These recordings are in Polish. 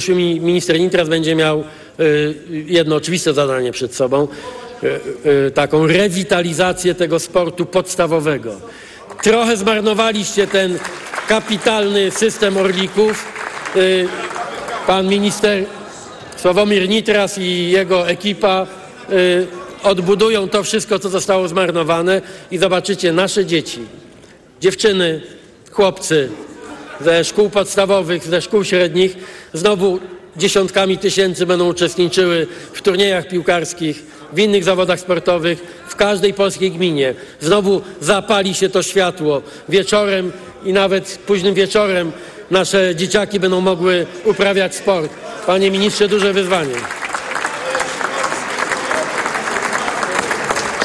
Przyszły mi- minister Nitras będzie miał y, jedno oczywiste zadanie przed sobą, y, y, taką rewitalizację tego sportu podstawowego. Trochę zmarnowaliście ten kapitalny system orlików. Y, Pan minister Sławomir Nitras i jego ekipa y, odbudują to wszystko, co zostało zmarnowane i zobaczycie nasze dzieci, dziewczyny, chłopcy ze szkół podstawowych, ze szkół średnich znowu dziesiątkami tysięcy będą uczestniczyły w turniejach piłkarskich, w innych zawodach sportowych, w każdej polskiej gminie. Znowu zapali się to światło wieczorem i nawet późnym wieczorem nasze dzieciaki będą mogły uprawiać sport. Panie ministrze, duże wyzwanie.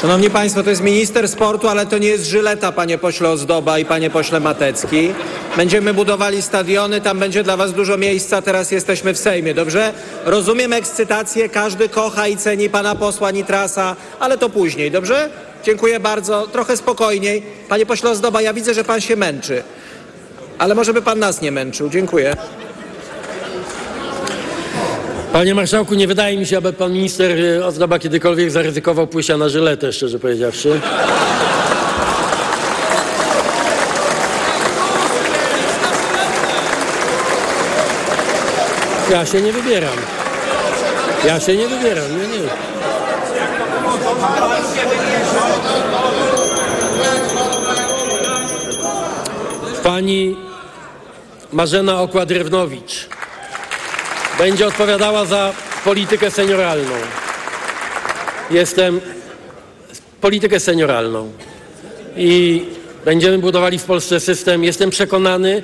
Szanowni Państwo, to jest minister sportu, ale to nie jest żyleta, panie pośle Ozdoba i panie pośle Matecki. Będziemy budowali stadiony, tam będzie dla was dużo miejsca, teraz jesteśmy w Sejmie, dobrze? Rozumiem ekscytację, każdy kocha i ceni pana posła Nitrasa, ale to później, dobrze? Dziękuję bardzo, trochę spokojniej. Panie pośle Ozdoba, ja widzę, że pan się męczy, ale może by pan nas nie męczył. Dziękuję. Panie marszałku, nie wydaje mi się, aby pan minister y, Ozdoba kiedykolwiek zaryzykował pójścia na żyletę, szczerze powiedziawszy. Ja się nie wybieram. Ja się nie wybieram, nie, nie. Pani Marzena Okła-Drewnowicz będzie odpowiadała za politykę senioralną. Jestem politykę senioralną i będziemy budowali w Polsce system. Jestem przekonany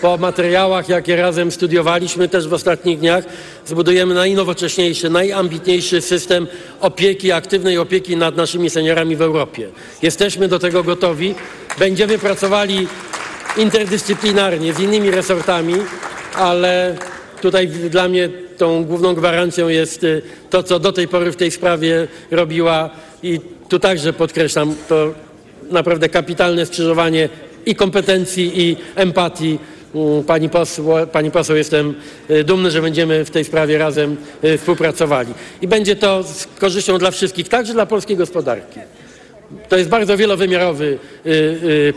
po materiałach, jakie razem studiowaliśmy też w ostatnich dniach, zbudujemy najnowocześniejszy, najambitniejszy system opieki, aktywnej opieki nad naszymi seniorami w Europie. Jesteśmy do tego gotowi. Będziemy pracowali interdyscyplinarnie z innymi resortami, ale tutaj dla mnie tą główną gwarancją jest y, to, co do tej pory w tej sprawie robiła i tu także podkreślam to naprawdę kapitalne skrzyżowanie i kompetencji i empatii. Mm, Pani poseł, pani poseł, jestem y, dumny, że będziemy w tej sprawie razem y, współpracowali. I będzie to z korzyścią dla wszystkich, także dla polskiej gospodarki. To jest bardzo wielowymiarowy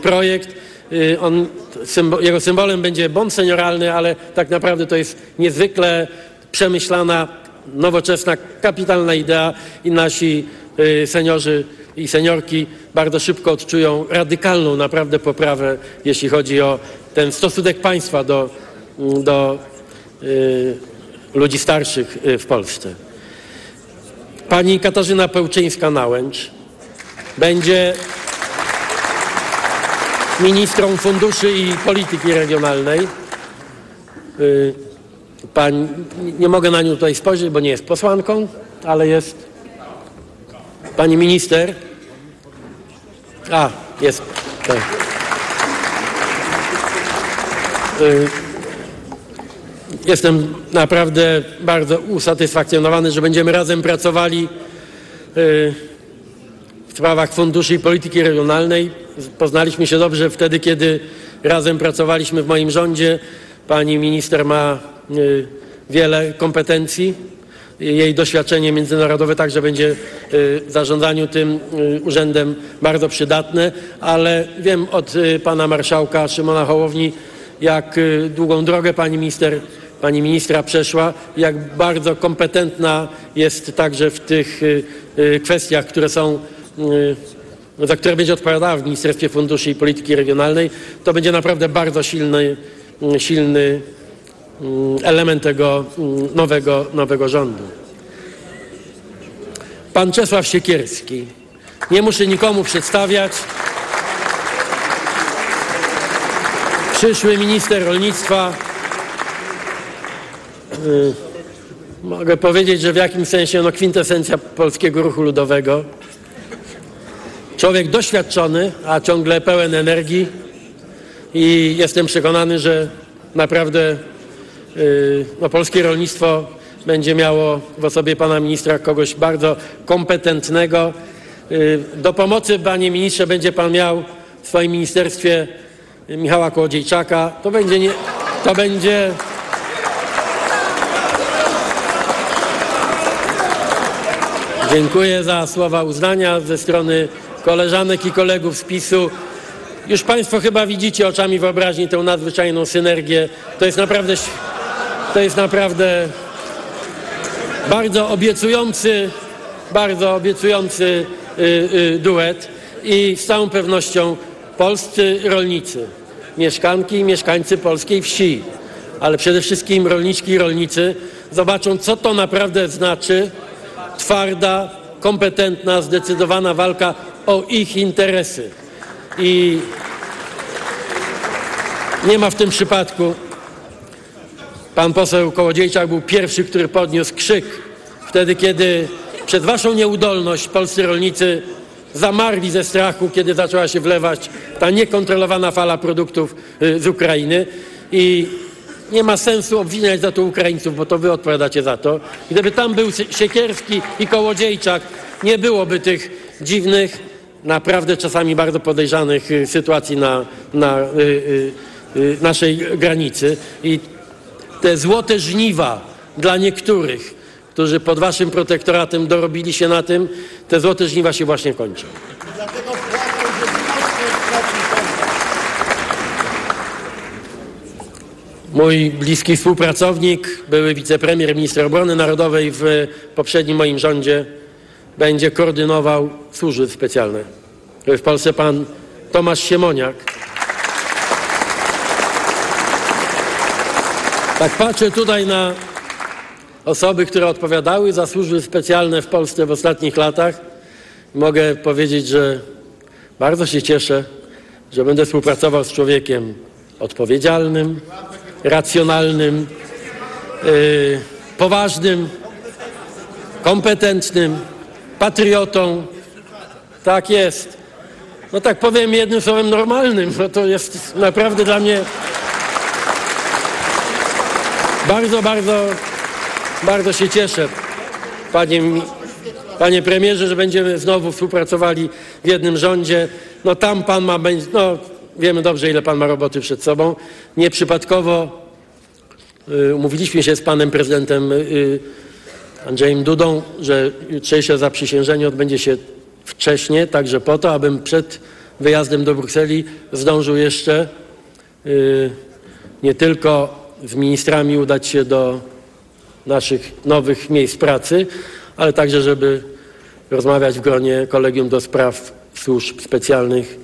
projekt. Y, On, jego symbolem będzie bon senioralny, ale tak naprawdę to jest niezwykle przemyślana, nowoczesna, kapitalna idea i nasi y, seniorzy i seniorki bardzo szybko odczują radykalną naprawdę poprawę, jeśli chodzi o ten stosunek państwa do, do y, ludzi starszych w Polsce. Pani Katarzyna Pełczyńska-Nałęcz będzie ministrą funduszy i polityki regionalnej. Y, Pani, nie mogę na nią tutaj spojrzeć, bo nie jest posłanką, ale jest pani minister. A, jest. Tak. Y, Jestem naprawdę bardzo usatysfakcjonowany, że będziemy razem pracowali y, w sprawach funduszy i polityki regionalnej. Poznaliśmy się dobrze wtedy, kiedy razem pracowaliśmy w moim rządzie. Pani minister ma y, wiele kompetencji. Jej doświadczenie międzynarodowe także będzie y, w zarządzaniu tym y, urzędem bardzo przydatne, ale wiem od pana marszałka Szymona Hołowni, jak długą drogę pani minister pani ministra przeszła, jak bardzo kompetentna jest także w tych kwestiach, które są za które będzie odpowiadała w Ministerstwie Funduszy i Polityki Regionalnej, to będzie naprawdę bardzo silny, mm, silny mm, element tego mm, nowego, nowego rządu. Pan Czesław Siekierski. Nie muszę nikomu przedstawiać. Przyszły minister rolnictwa. Y, Mogę powiedzieć, że w jakimś sensie no, kwintesencja polskiego ruchu ludowego. Człowiek doświadczony, a ciągle pełen energii i jestem przekonany, że naprawdę y, no, polskie rolnictwo będzie miało w osobie pana ministra kogoś bardzo kompetentnego. Y, do pomocy, panie ministrze, będzie pan miał w swoim ministerstwie Michała Kołodziejczaka. To będzie nie, to będzie Dziękuję za słowa uznania ze strony koleżanek i kolegów z PiSu. Już Państwo chyba widzicie oczami wyobraźni tę nadzwyczajną synergię. To jest naprawdę, to jest naprawdę bardzo obiecujący, bardzo obiecujący y, y, duet i z całą pewnością polscy rolnicy, mieszkanki i mieszkańcy polskiej wsi, ale przede wszystkim rolniczki i rolnicy zobaczą, co to naprawdę znaczy twarda, kompetentna, zdecydowana walka o ich interesy. I nie ma w tym przypadku. Pan poseł Kołodziejczak był pierwszy, który podniósł krzyk wtedy, kiedy przez waszą nieudolność polscy rolnicy zamarli ze strachu, kiedy zaczęła się wlewać ta niekontrolowana fala produktów y, z Ukrainy. I nie ma sensu obwiniać za to Ukraińców, bo to wy odpowiadacie za to. Gdyby tam był Siekierski i Kołodziejczak, nie byłoby tych dziwnych, naprawdę czasami bardzo podejrzanych y, sytuacji na, na y, y, naszej granicy. I te złote żniwa dla niektórych, którzy pod waszym protektoratem dorobili się na tym, te złote żniwa się właśnie kończą. Mój bliski współpracownik, były wicepremier, minister obrony narodowej w poprzednim moim rządzie, będzie koordynował służby specjalne. W Polsce pan Tomasz Siemoniak. Tak patrzę tutaj na osoby, które odpowiadały za służby specjalne w Polsce w ostatnich latach. Mogę powiedzieć, że bardzo się cieszę, że będę współpracował z człowiekiem odpowiedzialnym, racjonalnym, yy, poważnym, kompetentnym, patriotą. Tak jest. No tak powiem jednym słowem normalnym, bo to jest naprawdę dla mnie bardzo, bardzo, bardzo się cieszę, panie, panie premierze, że będziemy znowu współpracowali w jednym rządzie. No tam pan ma, no wiemy dobrze, ile pan ma roboty przed sobą. Nieprzypadkowo y, umówiliśmy się z panem prezydentem y, Andrzejem Dudą, że jutrzejsze zaprzysiężenie odbędzie się wcześniej, także po to, abym przed wyjazdem do Brukseli zdążył jeszcze y, nie tylko z ministrami udać się do naszych nowych miejsc pracy, ale także, żeby rozmawiać w gronie kolegium do spraw służb specjalnych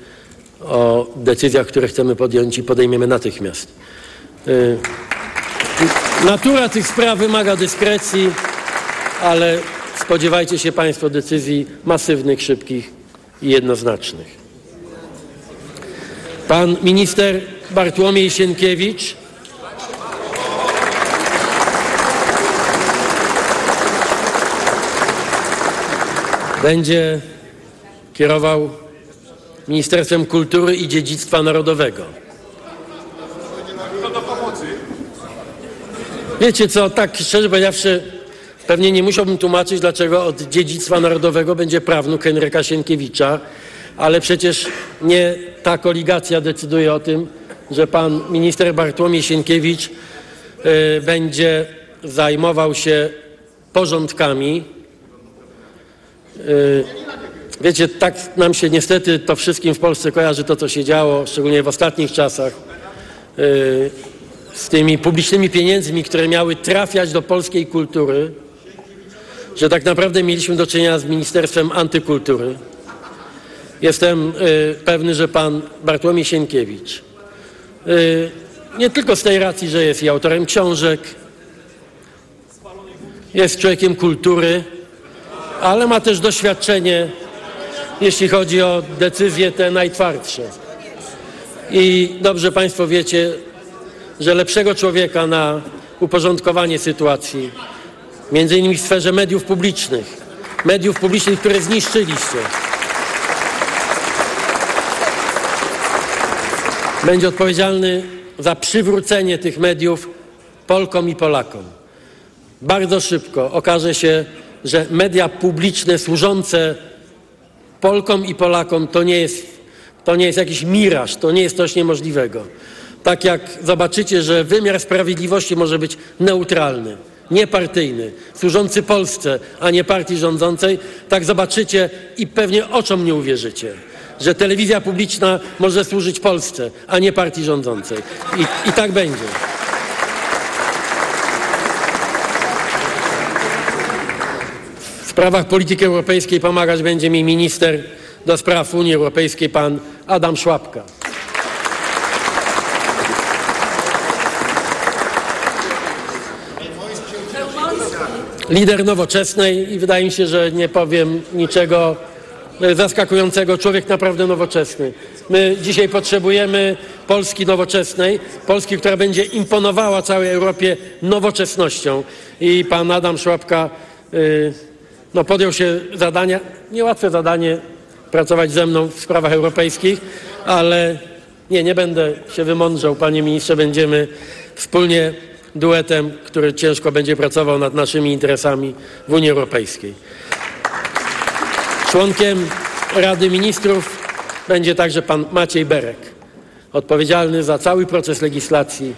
o decyzjach, które chcemy podjąć i podejmiemy natychmiast. Y, Natura tych spraw wymaga dyskrecji, ale spodziewajcie się Państwo decyzji masywnych, szybkich i jednoznacznych. Pan minister Bartłomiej Sienkiewicz będzie kierował Ministerstwem Kultury i Dziedzictwa Narodowego. Wiecie co, tak szczerze powiedziawszy, pewnie nie musiałbym tłumaczyć, dlaczego od dziedzictwa narodowego będzie prawnuk Henryka Sienkiewicza, ale przecież nie ta koligacja decyduje o tym, że pan minister Bartłomiej Sienkiewicz y, będzie zajmował się porządkami. Y, wiecie, tak nam się niestety to wszystkim w Polsce kojarzy to, co się działo, szczególnie w ostatnich czasach. Y, z tymi publicznymi pieniędzmi, które miały trafiać do polskiej kultury, że tak naprawdę mieliśmy do czynienia z Ministerstwem Antykultury. Jestem y, pewny, że pan Bartłomiej Sienkiewicz, y, nie tylko z tej racji, że jest i autorem książek, jest człowiekiem kultury, ale ma też doświadczenie, jeśli chodzi o decyzje te najtwardsze. I dobrze Państwo wiecie, że lepszego człowieka na uporządkowanie sytuacji, między innymi w sferze mediów publicznych, mediów publicznych, które zniszczyliście, będzie odpowiedzialny za przywrócenie tych mediów Polkom i Polakom. Bardzo szybko okaże się, że media publiczne służące Polkom i Polakom to nie jest, to nie jest jakiś miraż, to nie jest coś niemożliwego. Tak jak zobaczycie, że wymiar sprawiedliwości może być neutralny, niepartyjny, służący Polsce, a nie partii rządzącej, tak zobaczycie i pewnie oczom nie uwierzycie, że telewizja publiczna może służyć Polsce, a nie partii rządzącej. I, i tak będzie. W sprawach polityki europejskiej pomagać będzie mi minister do spraw Unii Europejskiej, pan Adam Szłapka. Lider nowoczesnej i wydaje mi się, że nie powiem niczego e, zaskakującego. Człowiek naprawdę nowoczesny. My dzisiaj potrzebujemy Polski nowoczesnej, Polski, która będzie imponowała całej Europie nowoczesnością. I pan Adam Szłapka y, no, podjął się zadania, niełatwe zadanie, pracować ze mną w sprawach europejskich, ale nie, nie będę się wymądrzał, panie ministrze, będziemy wspólnie duetem, który ciężko będzie pracował nad naszymi interesami w Unii Europejskiej. Członkiem Rady Ministrów będzie także pan Maciej Berek, odpowiedzialny za cały proces legislacji.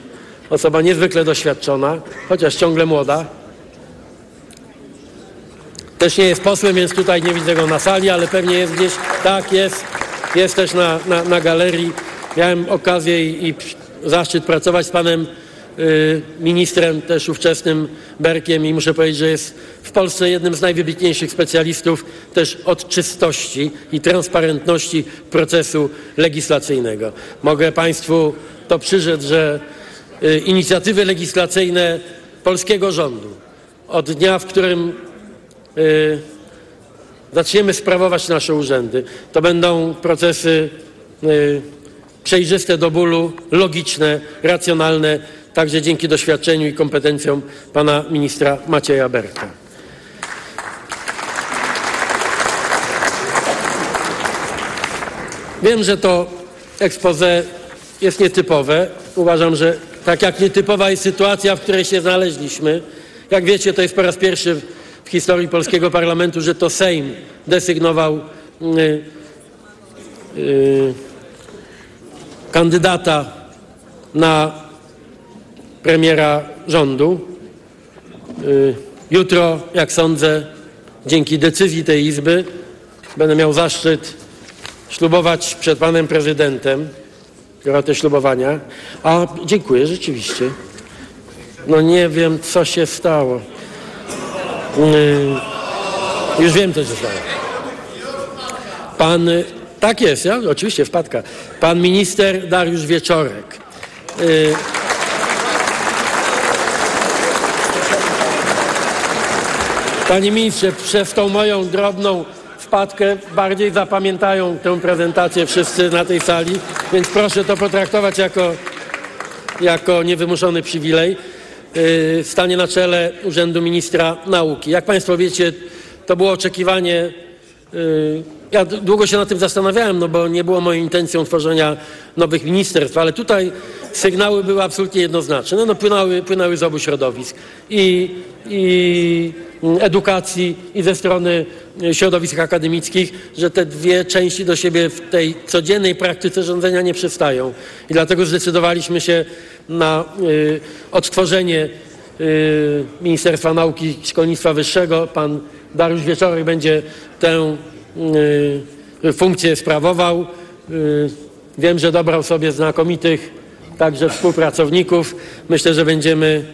Osoba niezwykle doświadczona, chociaż ciągle młoda. Też nie jest posłem, więc tutaj nie widzę go na sali, ale pewnie jest gdzieś. Tak, jest. Jest też na, na, na galerii. Miałem okazję i, i zaszczyt pracować z panem ministrem też ówczesnym Berkiem i muszę powiedzieć, że jest w Polsce jednym z najwybitniejszych specjalistów też od czystości i transparentności procesu legislacyjnego. Mogę Państwu to przyrzec, że y, inicjatywy legislacyjne polskiego rządu od dnia, w którym y, zaczniemy sprawować nasze urzędy, to będą procesy przejrzyste do bólu, logiczne, racjonalne, także dzięki doświadczeniu i kompetencjom pana ministra Macieja Berka. Wiem, że to expose jest nietypowe. Uważam, że tak jak nietypowa jest sytuacja, w której się znaleźliśmy, jak wiecie, to jest po raz pierwszy w historii polskiego parlamentu, że to Sejm desygnował yy, yy, kandydata na premiera rządu. Y, jutro, jak sądzę, dzięki decyzji tej Izby będę miał zaszczyt ślubować przed panem prezydentem. Biorę te ślubowania. A dziękuję, rzeczywiście. No nie wiem, co się stało. Yy, już wiem, co się stało. Pan, tak jest, ja, oczywiście, wpadka. Pan minister Dariusz Wieczorek. Yy, Panie ministrze, przez tą moją drobną wpadkę bardziej zapamiętają tę prezentację wszyscy na tej sali, więc proszę to potraktować jako, jako niewymuszony przywilej. Yy, stanie na czele Urzędu Ministra Nauki. Jak Państwo wiecie, to było oczekiwanie yy, ja długo się nad tym zastanawiałem, no bo nie było moją intencją tworzenia nowych ministerstw, ale tutaj sygnały były absolutnie jednoznaczne. No, no płynęły, płynęły z obu środowisk. I, I edukacji, i ze strony środowisk akademickich, że te dwie części do siebie w tej codziennej praktyce rządzenia nie przystają. I dlatego zdecydowaliśmy się na y, odtworzenie y, Ministerstwa Nauki i Szkolnictwa Wyższego. Pan Dariusz Wieczorek będzie tę y, funkcję sprawował. Y, wiem, że dobrał sobie znakomitych także współpracowników. Myślę, że będziemy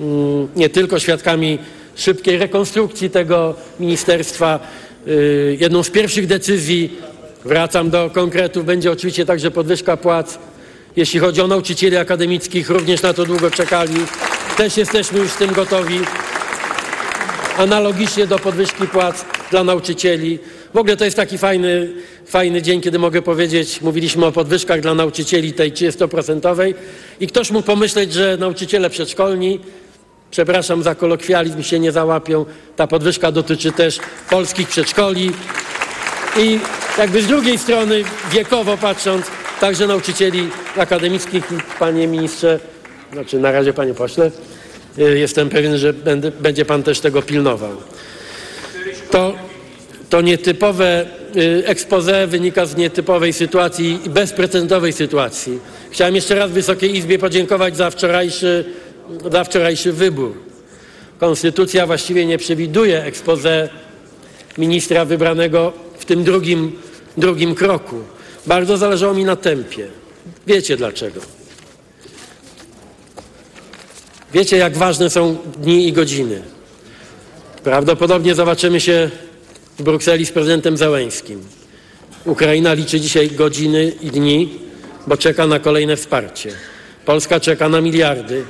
mm, nie tylko świadkami szybkiej rekonstrukcji tego ministerstwa. Y, jedną z pierwszych decyzji, wracam do konkretów, będzie oczywiście także podwyżka płac. Jeśli chodzi o nauczycieli akademickich, również na to długo czekali. Też jesteśmy już z tym gotowi. Analogicznie do podwyżki płac dla nauczycieli. W ogóle to jest taki fajny, fajny dzień, kiedy mogę powiedzieć, mówiliśmy o podwyżkach dla nauczycieli tej 30% i ktoś mógł pomyśleć, że nauczyciele przedszkolni, przepraszam za kolokwializm, się nie załapią. Ta podwyżka dotyczy też polskich przedszkoli i jakby z drugiej strony, wiekowo patrząc, także nauczycieli akademickich panie ministrze, znaczy na razie panie pośle, y, jestem pewien, że będzie pan też tego pilnował. To to nietypowe expose wynika z nietypowej sytuacji i sytuacji. Chciałem jeszcze raz Wysokiej Izbie podziękować za wczorajszy, za wczorajszy wybór. konstytucja właściwie nie przewiduje expose ministra wybranego w tym drugim, drugim kroku. Bardzo zależało mi na tempie. Wiecie dlaczego. Wiecie, jak ważne są dni i godziny. Prawdopodobnie zobaczymy się w Brukseli z prezydentem Załęskim. Ukraina liczy dzisiaj godziny i dni, bo czeka na kolejne wsparcie. Polska czeka na miliardy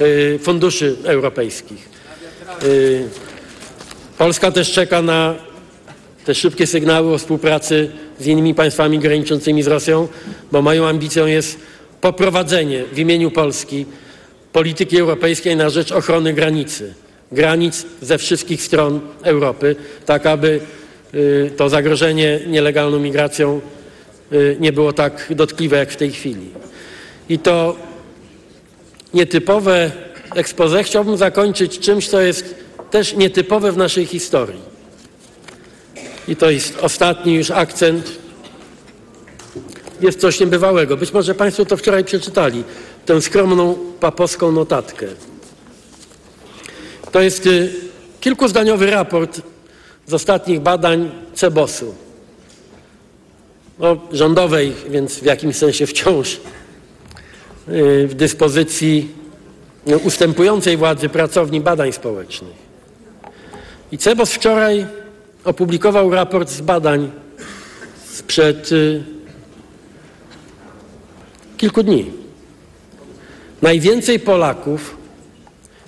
y, funduszy europejskich. Y, Polska też czeka na te szybkie sygnały o współpracy z innymi państwami graniczącymi z Rosją, bo moją ambicją jest poprowadzenie w imieniu Polski polityki europejskiej na rzecz ochrony granicy. Granic ze wszystkich stron Europy, tak aby y, to zagrożenie nielegalną migracją y, nie było tak dotkliwe jak w tej chwili. I to nietypowe expose chciałbym zakończyć czymś, co jest też nietypowe w naszej historii. I to jest ostatni już akcent. Jest coś niebywałego. Być może Państwo to wczoraj przeczytali. Tę skromną papowską notatkę. To jest y, kilkuzdaniowy raport z ostatnich badań CEBOS-u. No, rządowej, więc w jakimś sensie wciąż y, w dyspozycji no, ustępującej władzy pracowni badań społecznych. I CEBOS wczoraj opublikował raport z badań sprzed y, kilku dni. Najwięcej Polaków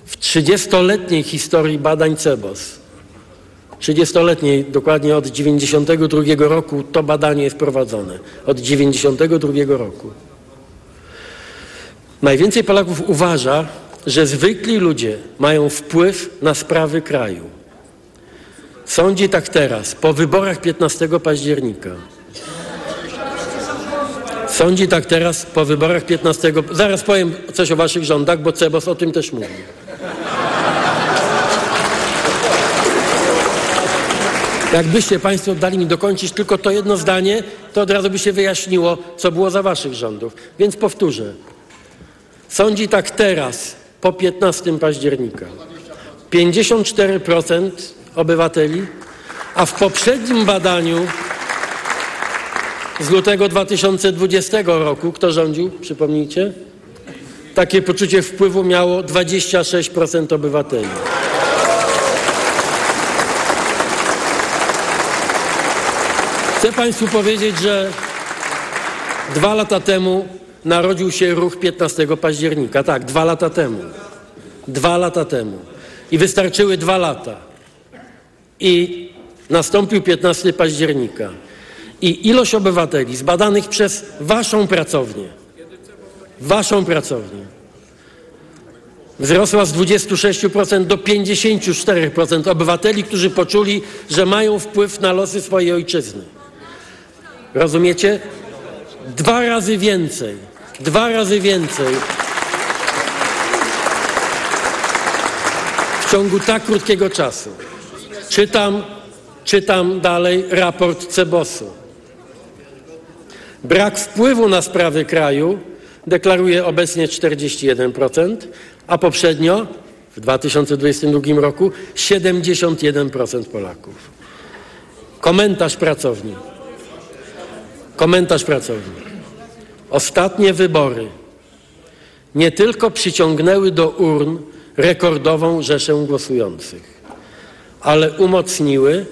w 30-letniej historii badań CEBOS, 30-letniej, dokładnie od 92 roku to badanie jest prowadzone, od 92 roku. Najwięcej Polaków uważa, że zwykli ludzie mają wpływ na sprawy kraju. Sądzi tak teraz, po wyborach 15 października. Sądzi tak teraz, po wyborach 15. Zaraz powiem coś o waszych rządach, bo Cebos o tym też mówi. Jakbyście Państwo dali mi dokończyć tylko to jedno zdanie, to od razu by się wyjaśniło, co było za Waszych rządów. Więc powtórzę. Sądzi tak teraz, po 15 października. 54% obywateli, a w poprzednim badaniu z lutego 2020 roku, kto rządził, przypomnijcie? Takie poczucie wpływu miało 26% obywateli. Chcę Państwu powiedzieć, że dwa lata temu narodził się ruch 15 października. Tak, dwa lata temu. Dwa lata temu. I wystarczyły dwa lata. I nastąpił 15 października. I ilość obywateli zbadanych przez Waszą pracownię, Waszą pracownię, wzrosła z 26% do 54% obywateli, którzy poczuli, że mają wpływ na losy swojej ojczyzny. Rozumiecie? Dwa razy więcej. Dwa razy więcej. W ciągu tak krótkiego czasu. Czytam, czytam dalej raport Cebosu. Brak wpływu na sprawy kraju deklaruje obecnie 41%, a poprzednio w 2022 roku 71% Polaków. Komentarz pracowni. Komentarz pracowni. Ostatnie wybory nie tylko przyciągnęły do urn rekordową rzeszę głosujących, ale umocniły,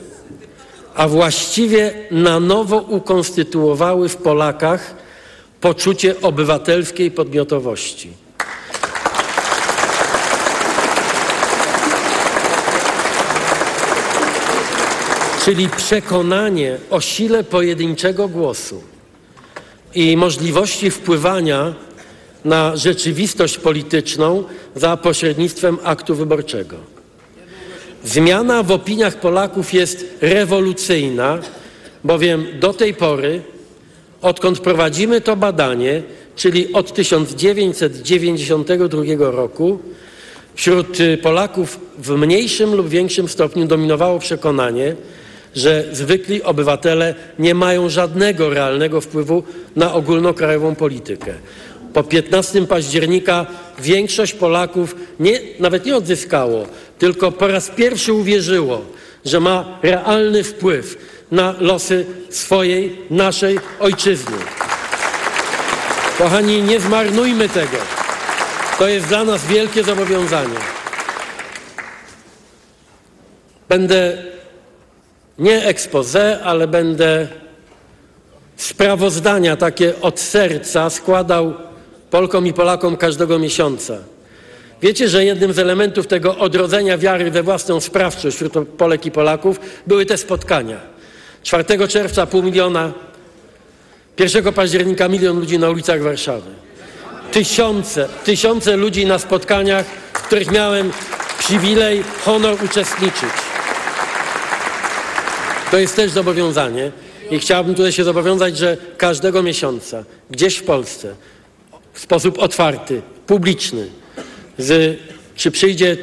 a właściwie na nowo ukonstytuowały w Polakach poczucie obywatelskiej podmiotowości. Czyli przekonanie o sile pojedynczego głosu i możliwości wpływania na rzeczywistość polityczną za pośrednictwem aktu wyborczego. Zmiana w opiniach Polaków jest rewolucyjna, bowiem do tej pory, odkąd prowadzimy to badanie, czyli od 1992 roku, wśród Polaków w mniejszym lub większym stopniu dominowało przekonanie, że zwykli obywatele nie mają żadnego realnego wpływu na ogólnokrajową politykę. Po 15 października większość Polaków nie, nawet nie odzyskało, tylko po raz pierwszy uwierzyło, że ma realny wpływ na losy swojej, naszej ojczyzny. Kochani, nie zmarnujmy tego. To jest dla nas wielkie zobowiązanie. Będę nie expose, ale będę sprawozdania takie od serca składał Polkom i Polakom każdego miesiąca. Wiecie, że jednym z elementów tego odrodzenia wiary we własną sprawczość wśród Polek i Polaków były te spotkania. 4 czerwca pół miliona, 1 października milion ludzi na ulicach Warszawy. Tysiące, tysiące ludzi na spotkaniach, w których miałem przywilej, honor uczestniczyć. To jest też zobowiązanie i chciałbym tutaj się zobowiązać, że każdego miesiąca gdzieś w Polsce w sposób otwarty, publiczny, z, czy przyjdzie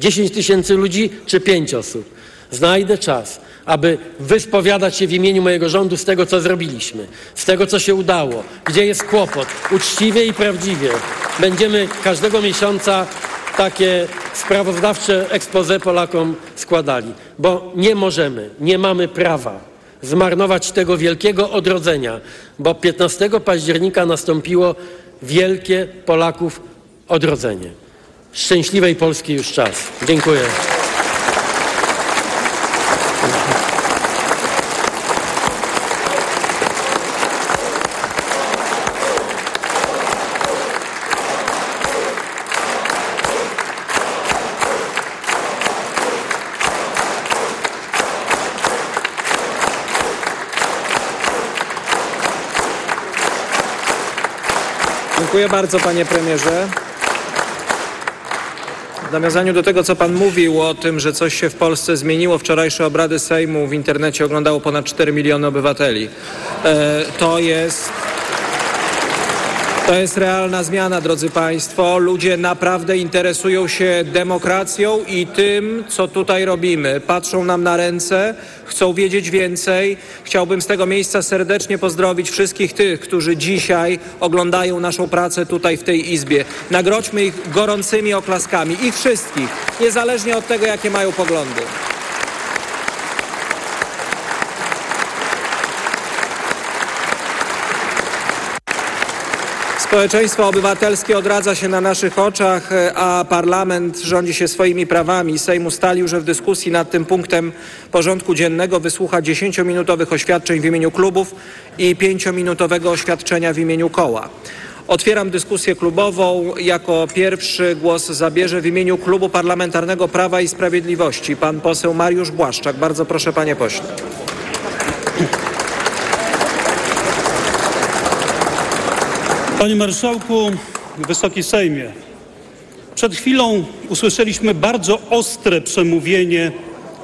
10 tysięcy ludzi, czy 5 osób, znajdę czas, aby wyspowiadać się w imieniu mojego rządu z tego, co zrobiliśmy, z tego, co się udało, gdzie jest kłopot, uczciwie i prawdziwie. Będziemy każdego miesiąca takie sprawozdawcze expose Polakom składali, bo nie możemy, nie mamy prawa zmarnować tego wielkiego odrodzenia, bo 15 października nastąpiło wielkie Polaków odrodzenie. Szczęśliwej Polski już czas. Dziękuję. Dziękuję bardzo, panie premierze. W nawiązaniu do tego, co pan mówił o tym, że coś się w Polsce zmieniło, wczorajsze obrady Sejmu w internecie oglądało ponad 4 miliony obywateli. E, to jest. To jest realna zmiana, drodzy Państwo. Ludzie naprawdę interesują się demokracją i tym, co tutaj robimy. Patrzą nam na ręce, chcą wiedzieć więcej. Chciałbym z tego miejsca serdecznie pozdrowić wszystkich tych, którzy dzisiaj oglądają naszą pracę tutaj w tej Izbie. Nagrodźmy ich gorącymi oklaskami. Ich wszystkich, niezależnie od tego, jakie mają poglądy. Społeczeństwo obywatelskie odradza się na naszych oczach, a parlament rządzi się swoimi prawami. Sejm ustalił, że w dyskusji nad tym punktem porządku dziennego wysłucha 10-minutowych oświadczeń w imieniu klubów i 5-minutowego oświadczenia w imieniu koła. Otwieram dyskusję klubową. Jako pierwszy głos zabierze w imieniu Klubu Parlamentarnego Prawa i Sprawiedliwości pan poseł Mariusz Błaszczak. Bardzo proszę, panie pośle. Panie Marszałku, Wysoki Sejmie, przed chwilą usłyszeliśmy bardzo ostre przemówienie,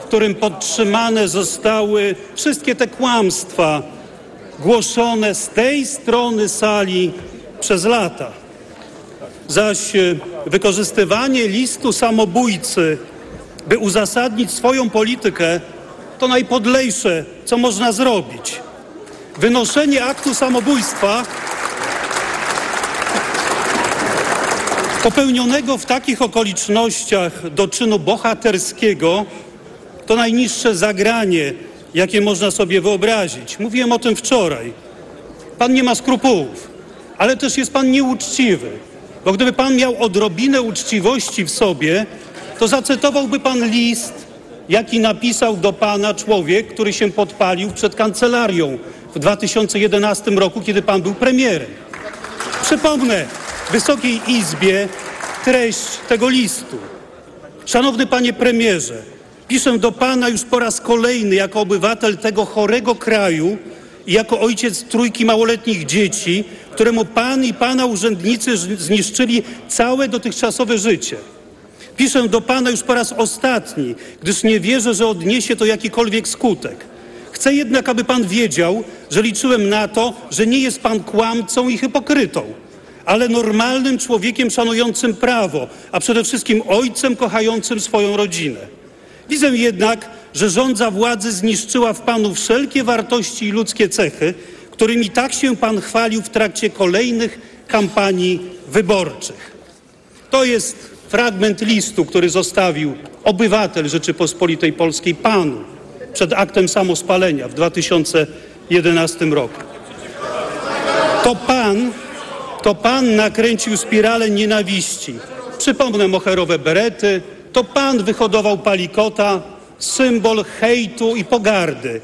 w którym podtrzymane zostały wszystkie te kłamstwa głoszone z tej strony sali przez lata. Zaś e, wykorzystywanie listu samobójcy, by uzasadnić swoją politykę, to najpodlejsze, co można zrobić. Wynoszenie aktu samobójstwa popełnionego w takich okolicznościach do czynu bohaterskiego to najniższe zagranie, jakie można sobie wyobrazić. Mówiłem o tym wczoraj. Pan nie ma skrupułów, ale też jest pan nieuczciwy, bo gdyby pan miał odrobinę uczciwości w sobie, to zacytowałby pan list, jaki napisał do pana człowiek, który się podpalił przed kancelarią w 2011 roku, kiedy pan był premierem. Przypomnę Wysokiej Izbie treść tego listu. Szanowny panie premierze, piszę do pana już po raz kolejny jako obywatel tego chorego kraju i jako ojciec trójki małoletnich dzieci, któremu pan i pana urzędnicy zniszczyli całe dotychczasowe życie. Piszę do pana już po raz ostatni, gdyż nie wierzę, że odniesie to jakikolwiek skutek. Chcę jednak, aby pan wiedział, że liczyłem na to, że nie jest pan kłamcą i hipokrytą ale normalnym człowiekiem szanującym prawo, a przede wszystkim ojcem kochającym swoją rodzinę. Widzę jednak, że rządza władzy zniszczyła w panu wszelkie wartości i ludzkie cechy, którymi tak się pan chwalił w trakcie kolejnych kampanii wyborczych. To jest fragment listu, który zostawił obywatel Rzeczypospolitej Polskiej panu przed aktem samospalenia w 2011 roku. To pan, to pan nakręcił spiralę nienawiści. Przypomnę moherowe berety, to pan wyhodował palikota, symbol hejtu i pogardy.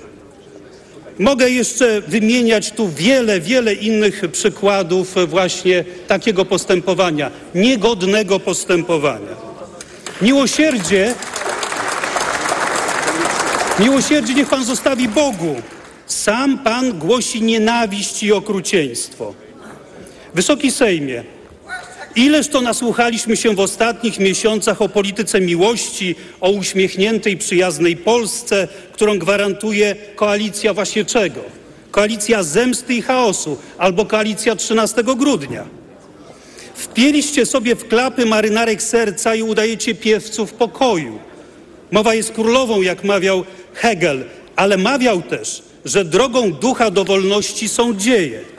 Mogę jeszcze wymieniać tu wiele, wiele innych przykładów właśnie takiego postępowania, niegodnego postępowania. Miłosierdzie, miłosierdzie niech pan zostawi Bogu. Sam pan głosi nienawiść i okrucieństwo. Wysoki Sejmie, Ileż to nasłuchaliśmy się w ostatnich miesiącach o polityce miłości, o uśmiechniętej, przyjaznej Polsce, którą gwarantuje koalicja właśnie czego? Koalicja zemsty i chaosu albo koalicja 13 grudnia. Wpieliście sobie w klapy marynarek serca i udajecie piewców pokoju. Mowa jest królową, jak mawiał Hegel, ale mawiał też, że drogą ducha do wolności są dzieje.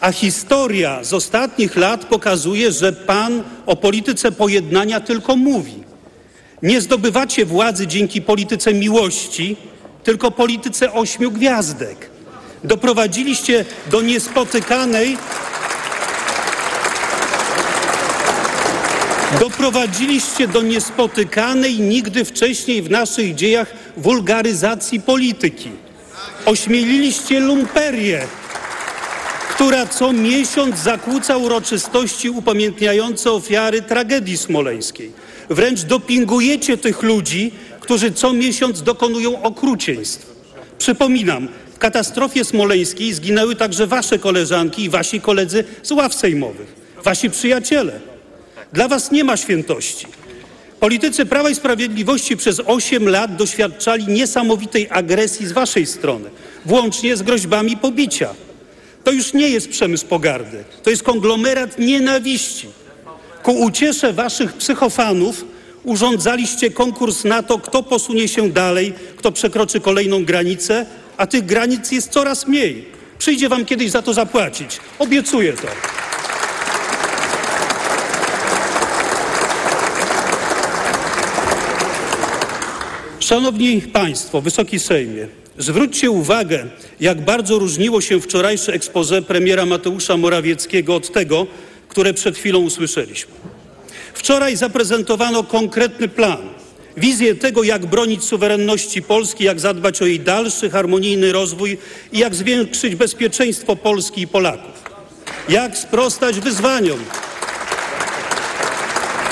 A historia z ostatnich lat pokazuje, że pan o polityce pojednania tylko mówi. Nie zdobywacie władzy dzięki polityce miłości, tylko polityce ośmiu gwiazdek. Doprowadziliście do niespotykanej Doprowadziliście do niespotykanej nigdy wcześniej w naszych dziejach wulgaryzacji polityki. Ośmieliliście lumperię, która co miesiąc zakłóca uroczystości upamiętniające ofiary tragedii smoleńskiej. Wręcz dopingujecie tych ludzi, którzy co miesiąc dokonują okrucieństw. Przypominam, w katastrofie smoleńskiej zginęły także wasze koleżanki i wasi koledzy z ław sejmowych, wasi przyjaciele. Dla was nie ma świętości. Politycy Prawa i Sprawiedliwości przez 8 lat doświadczali niesamowitej agresji z waszej strony, włącznie z groźbami pobicia. To już nie jest przemysł pogardy, to jest konglomerat nienawiści. Ku uciesze waszych psychofanów urządzaliście konkurs na to, kto posunie się dalej, kto przekroczy kolejną granicę, a tych granic jest coraz mniej. Przyjdzie wam kiedyś za to zapłacić. Obiecuję to. Szanowni Państwo, Wysoki Sejmie, zwróćcie uwagę, jak bardzo różniło się wczorajsze expose premiera Mateusza Morawieckiego od tego, które przed chwilą usłyszeliśmy. Wczoraj zaprezentowano konkretny plan, wizję tego, jak bronić suwerenności Polski, jak zadbać o jej dalszy harmonijny rozwój i jak zwiększyć bezpieczeństwo Polski i Polaków. Jak sprostać wyzwaniom,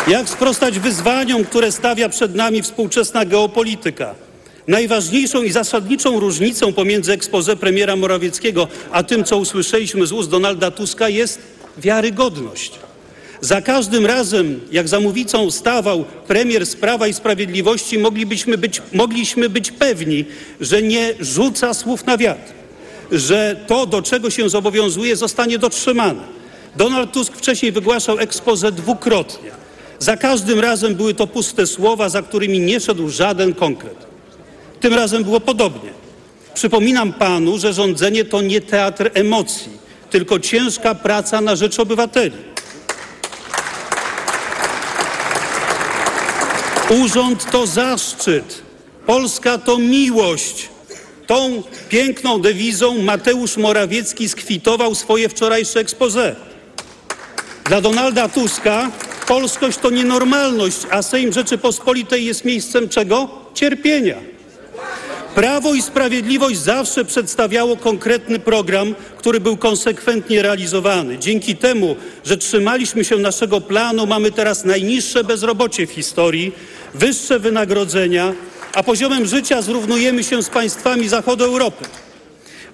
jak sprostać wyzwaniom, które stawia przed nami współczesna geopolityka? Najważniejszą i zasadniczą różnicą pomiędzy expose premiera Morawieckiego a tym, co usłyszeliśmy z ust Donalda Tuska, jest wiarygodność. Za każdym razem, jak za mówicą stawał premier z Prawa i Sprawiedliwości, moglibyśmy być, mogliśmy być pewni, że nie rzuca słów na wiatr, że to, do czego się zobowiązuje, zostanie dotrzymane. Donald Tusk wcześniej wygłaszał expose dwukrotnie. Za każdym razem były to puste słowa, za którymi nie szedł żaden konkret. Tym razem było podobnie. Przypominam panu, że rządzenie to nie teatr emocji, tylko ciężka praca na rzecz obywateli. Urząd to zaszczyt, Polska to miłość. Tą piękną dewizą Mateusz Morawiecki skwitował swoje wczorajsze expose. Dla Donalda Tuska polskość to nienormalność, a Sejm Rzeczypospolitej jest miejscem czego? Cierpienia. Prawo i Sprawiedliwość zawsze przedstawiało konkretny program, który był konsekwentnie realizowany. Dzięki temu, że trzymaliśmy się naszego planu, mamy teraz najniższe bezrobocie w historii, wyższe wynagrodzenia, a poziomem życia zrównujemy się z państwami zachodu Europy.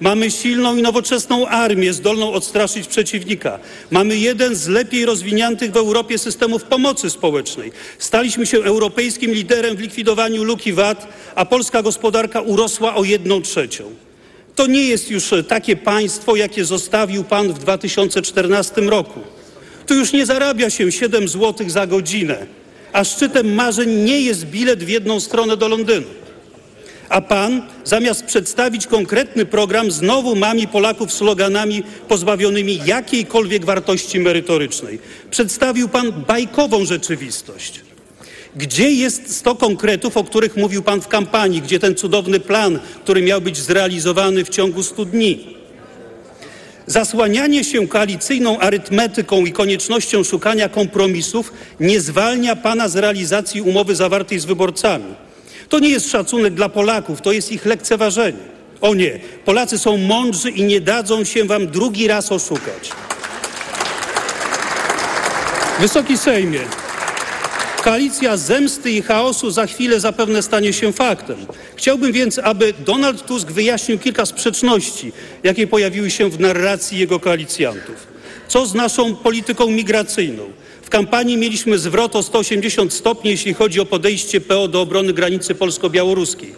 Mamy silną i nowoczesną armię, zdolną odstraszyć przeciwnika. Mamy jeden z lepiej rozwiniętych w Europie systemów pomocy społecznej. Staliśmy się europejskim liderem w likwidowaniu luki VAT, a polska gospodarka urosła o jedną trzecią. To nie jest już takie państwo, jakie zostawił pan w 2014 roku. Tu już nie zarabia się 7 zł za godzinę, a szczytem marzeń nie jest bilet w jedną stronę do Londynu. A pan, zamiast przedstawić konkretny program, znowu mami Polaków sloganami pozbawionymi jakiejkolwiek wartości merytorycznej. Przedstawił pan bajkową rzeczywistość. Gdzie jest 100 konkretów, o których mówił pan w kampanii? Gdzie ten cudowny plan, który miał być zrealizowany w ciągu 100 dni? Zasłanianie się koalicyjną arytmetyką i koniecznością szukania kompromisów nie zwalnia pana z realizacji umowy zawartej z wyborcami. To nie jest szacunek dla Polaków, to jest ich lekceważenie. O nie, Polacy są mądrzy i nie dadzą się wam drugi raz oszukać. Wysoki Sejmie, koalicja zemsty i chaosu za chwilę zapewne stanie się faktem. Chciałbym więc, aby Donald Tusk wyjaśnił kilka sprzeczności, jakie pojawiły się w narracji jego koalicjantów. Co z naszą polityką migracyjną? W kampanii mieliśmy zwrot o 180 stopni, jeśli chodzi o podejście PO do obrony granicy polsko-białoruskiej.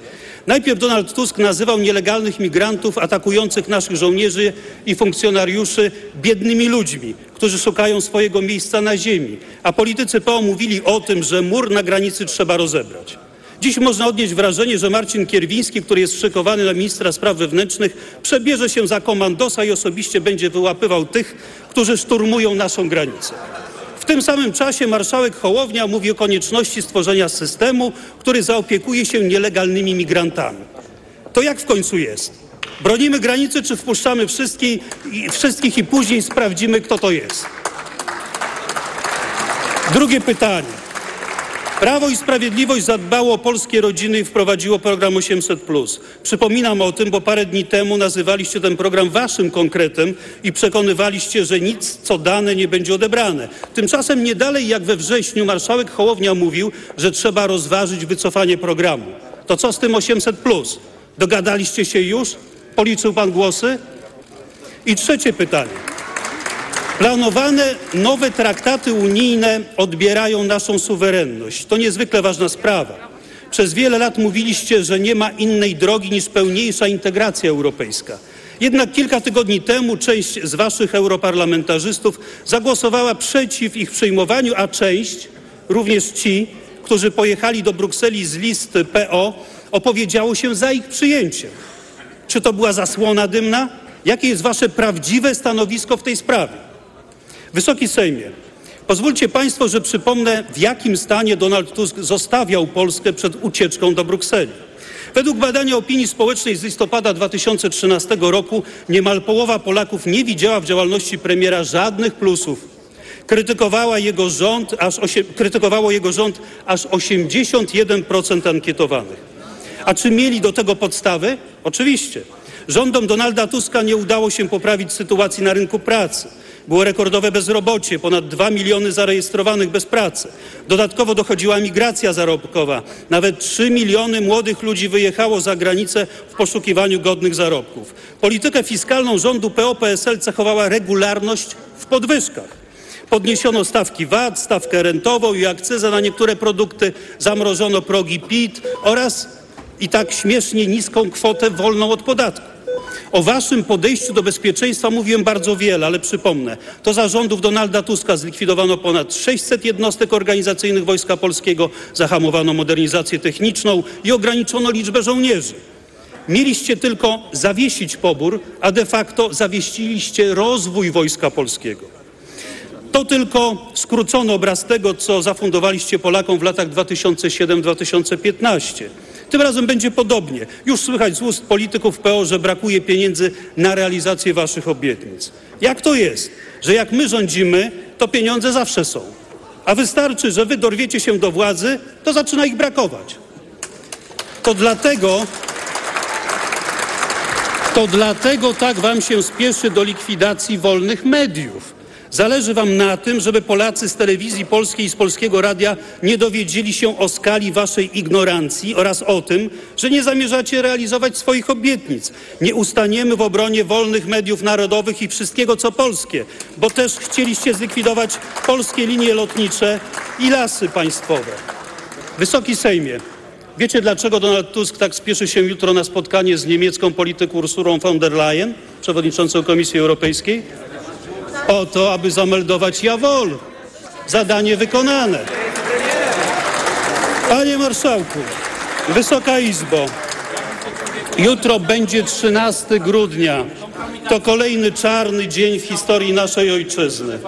Najpierw Donald Tusk nazywał nielegalnych migrantów atakujących naszych żołnierzy i funkcjonariuszy biednymi ludźmi, którzy szukają swojego miejsca na ziemi, a politycy PO mówili o tym, że mur na granicy trzeba rozebrać. Dziś można odnieść wrażenie, że Marcin Kierwiński, który jest szykowany na ministra spraw wewnętrznych, przebierze się za komandosa i osobiście będzie wyłapywał tych, którzy szturmują naszą granicę. W tym samym czasie marszałek Hołownia mówi o konieczności stworzenia systemu, który zaopiekuje się nielegalnymi migrantami. To jak w końcu jest? Bronimy granicy, czy wpuszczamy wszystkich wszystkich i później sprawdzimy, kto to jest? Drugie pytanie. Prawo i Sprawiedliwość zadbało o polskie rodziny i wprowadziło program 800. Przypominam o tym, bo parę dni temu nazywaliście ten program waszym konkretem i przekonywaliście, że nic co dane nie będzie odebrane. Tymczasem nie dalej jak we wrześniu marszałek Hołownia mówił, że trzeba rozważyć wycofanie programu. To co z tym 800? Dogadaliście się już? Policzył pan głosy? I trzecie pytanie. Planowane nowe traktaty unijne odbierają naszą suwerenność. To niezwykle ważna sprawa. Przez wiele lat mówiliście, że nie ma innej drogi niż pełniejsza integracja europejska. Jednak kilka tygodni temu część z waszych europarlamentarzystów zagłosowała przeciw ich przyjmowaniu, a część, również ci, którzy pojechali do Brukseli z listy PO, opowiedziało się za ich przyjęciem. Czy to była zasłona dymna? Jakie jest wasze prawdziwe stanowisko w tej sprawie? Wysoki Sejmie, pozwólcie Państwo, że przypomnę, w jakim stanie Donald Tusk zostawiał Polskę przed ucieczką do Brukseli. Według badania opinii społecznej z listopada 2013 roku niemal połowa Polaków nie widziała w działalności premiera żadnych plusów. Krytykowała jego rząd, aż osie, krytykowało jego rząd aż 81% ankietowanych. A czy mieli do tego podstawy? Oczywiście. Rządom Donalda Tuska nie udało się poprawić sytuacji na rynku pracy. Było rekordowe bezrobocie, ponad 2 miliony zarejestrowanych bez pracy. Dodatkowo dochodziła migracja zarobkowa. Nawet 3 miliony młodych ludzi wyjechało za granicę w poszukiwaniu godnych zarobków. Politykę fiskalną rządu PO-PSL cechowała regularność w podwyżkach. Podniesiono stawki VAT, stawkę rentową i akcyzę na niektóre produkty, zamrożono progi PIT oraz i tak śmiesznie niską kwotę wolną od podatku. O waszym podejściu do bezpieczeństwa mówiłem bardzo wiele, ale przypomnę. To za rządów Donalda Tuska zlikwidowano ponad 600 jednostek organizacyjnych Wojska Polskiego, zahamowano modernizację techniczną i ograniczono liczbę żołnierzy. Mieliście tylko zawiesić pobór, a de facto zawieściliście rozwój Wojska Polskiego. To tylko skrócony obraz tego, co zafundowaliście Polakom w latach 2007-2015. Tym razem będzie podobnie. Już słychać z ust polityków PO, że brakuje pieniędzy na realizację waszych obietnic. Jak to jest, że jak my rządzimy, to pieniądze zawsze są, a wystarczy, że wy dorwiecie się do władzy, to zaczyna ich brakować. To dlatego, to dlatego tak wam się spieszy do likwidacji wolnych mediów. Zależy wam na tym, żeby Polacy z telewizji polskiej i z polskiego radia nie dowiedzieli się o skali waszej ignorancji oraz o tym, że nie zamierzacie realizować swoich obietnic. Nie ustaniemy w obronie wolnych mediów narodowych i wszystkiego co polskie, bo też chcieliście zlikwidować polskie linie lotnicze i lasy państwowe. Wysoki Sejmie, wiecie dlaczego Donald Tusk tak spieszy się jutro na spotkanie z niemiecką polityką Ursulą von der Leyen, przewodniczącą Komisji Europejskiej? O to, aby zameldować Jawol. Zadanie wykonane. Panie Marszałku, Wysoka Izbo, Jutro będzie 13 grudnia. To kolejny czarny dzień w historii naszej ojczyzny.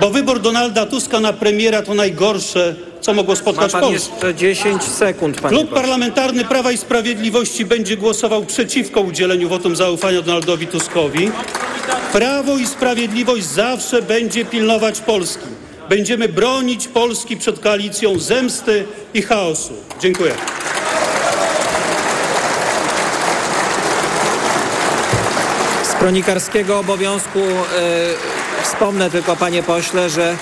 Bo wybór Donalda Tuska na premiera to najgorsze, co mogło Ma spotkać pan Polskę. jeszcze 10 sekund, panie Klub. Parlamentarny Prawa i Sprawiedliwości będzie głosował przeciwko udzieleniu wotum zaufania Donaldowi Tuskowi. Prawo i Sprawiedliwość zawsze będzie pilnować Polski. Będziemy bronić Polski przed koalicją zemsty i chaosu. Dziękuję. Kronikarskiego obowiązku e, wspomnę tylko, panie pośle, że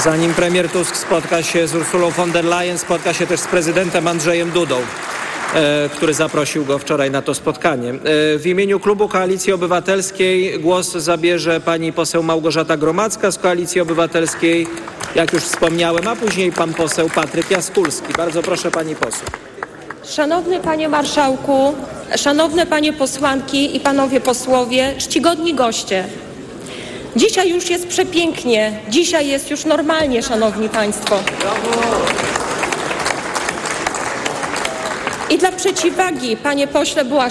zanim premier Tusk spotka się z Ursulą von der Leyen, spotka się też z prezydentem Andrzejem Dudą, e, który zaprosił go wczoraj na to spotkanie. E, w imieniu klubu Koalicji Obywatelskiej głos zabierze pani poseł Małgorzata Gromacka z Koalicji Obywatelskiej, jak już wspomniałem, a później pan poseł Patryk Jaskulski. Bardzo proszę pani poseł. Szanowny Panie Marszałku, szanowne Panie posłanki i Panowie posłowie, czcigodni goście. Dzisiaj już jest przepięknie, dzisiaj jest już normalnie, Szanowni Państwo. I dla przeciwwagi, Panie pośle Błaszczak,